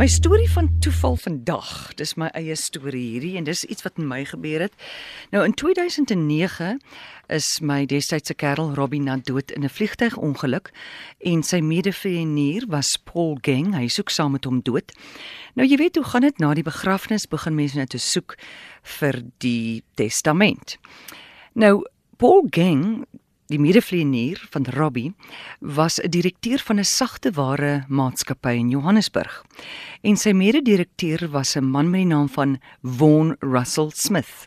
My storie van toeval vandag, dis my eie storie hierdie en dis iets wat met my gebeur het. Nou in 2009 is my destydse kerel Robbie na dood in 'n vliegtuigongeluk en sy medevrienier was Paul Gang, hy soek saam met hom dood. Nou jy weet hoe gaan dit na die begrafnis begin mense net te soek vir die testament. Nou Paul Gang Die medevlieënier van Robbie was 'n direkteur van 'n sagteware maatskappy in Johannesburg. En sy mede-direkteur was 'n man met die naam van Von Russell Smith.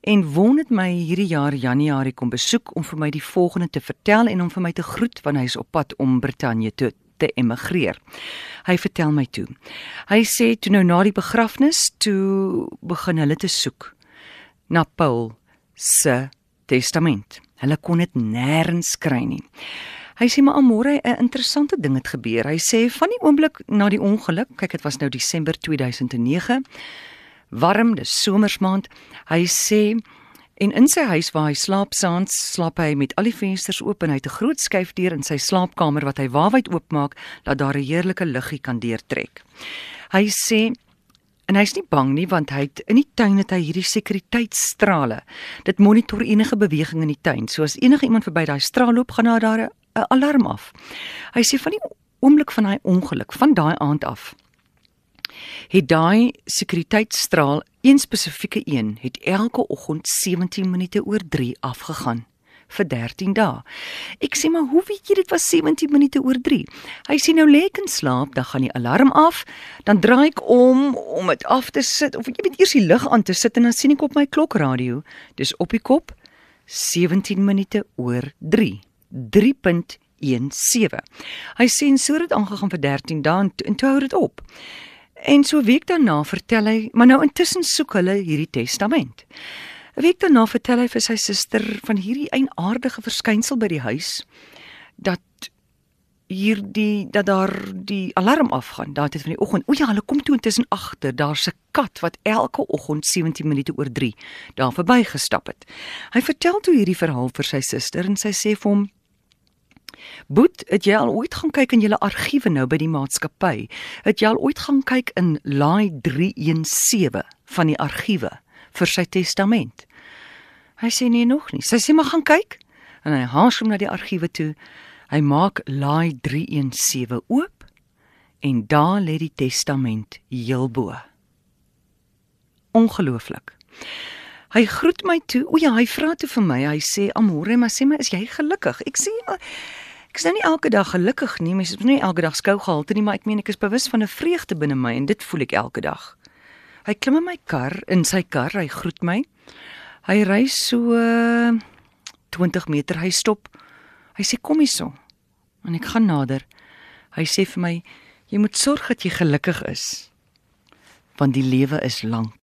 En Von het my hierdie jaar Januarie kom besoek om vir my die volgende te vertel en om vir my te groet wanneer hy is op pad om Brittanje toe te emigreer. Hy vertel my toe. Hy sê toe nou na die begrafnis toe begin hulle te soek na Paul se testament. Hulle kon dit nêrens kry nie. Hy sê maar môre 'n interessante ding het gebeur. Hy sê van die oomblik na die ongeluk, kyk dit was nou Desember 2009, warm, dis somersmaand. Hy sê en in sy huis waar hy slaap saans, slaap hy met al die vensters oop en hy het 'n groot skuifdeur in sy slaapkamer wat hy waarwyd oopmaak dat daar 'n heerlike luggie kan deurtrek. Hy sê En hy's nie bang nie want hy het in die tuin het hy hierdie sekuriteitsstrale. Dit monitor enige beweging in die tuin. So as enige iemand verby daai straal loop, gaan daar 'n alarm af. Hy sê van die oomblik van daai ongeluk, van daai aand af, het daai sekuriteitsstraal, een spesifieke een, het elke oggend 17 minute oor 3 afgegaan vir 13 dae. Ek sê maar, hoe weet jy dit was 17 minute oor 3? Hy sê nou lê ek in slaap, dan gaan die alarm af, dan draai ek om om dit af te sit of jy weet eers die lig aan te sit en dan sien ek op my klokradio, dis op die kop 17 minute oor 3. 3.17. Hy sê en so het dit aangegaan vir 13 dae en, en toe hou dit op. En so week daarna vertel hy, maar nou intussen soek hulle hierdie testament. Week daarna vertel hy vir sy suster van hierdie eienaardige verskynsel by die huis dat hierdie dat daar die alarm afgaan. Daar het van die oggend, o ja, hulle kom toe intussen agter, daar's 'n kat wat elke oggend 17 minute oor 3 daar verbygestap het. Hy vertel toe hierdie verhaal vir sy suster en sy sê vir hom Boet, het jy al ooit gaan kyk in julle argiewe nou by die maatskappy? Het jy al ooit gaan kyk in laai 317 van die argiewe? Vir sy testament. Hy sê nee nog nie. Sy sê maar gaan kyk en hy haas hom na die argiewe toe. Hy maak laai 317 oop en daar lê die testament heel bo. Ongelooflik. Hy groet my toe. O ja, hy vra toe vir my. Hy sê: "Amore, maar sê my, is jy gelukkig?" Ek sê: "Ek is nou nie elke dag gelukkig nie. Mens is nie elke dag skou gehalte nie, maar ek meen ek is bewus van 'n vreugde binne my en dit voel ek elke dag." Hy klim in my kar, in sy kar, hy groet my. Hy ry so 20 meter, hy stop. Hy sê kom hierso. En ek gaan nader. Hy sê vir my jy moet sorg dat jy gelukkig is. Want die lewe is lank.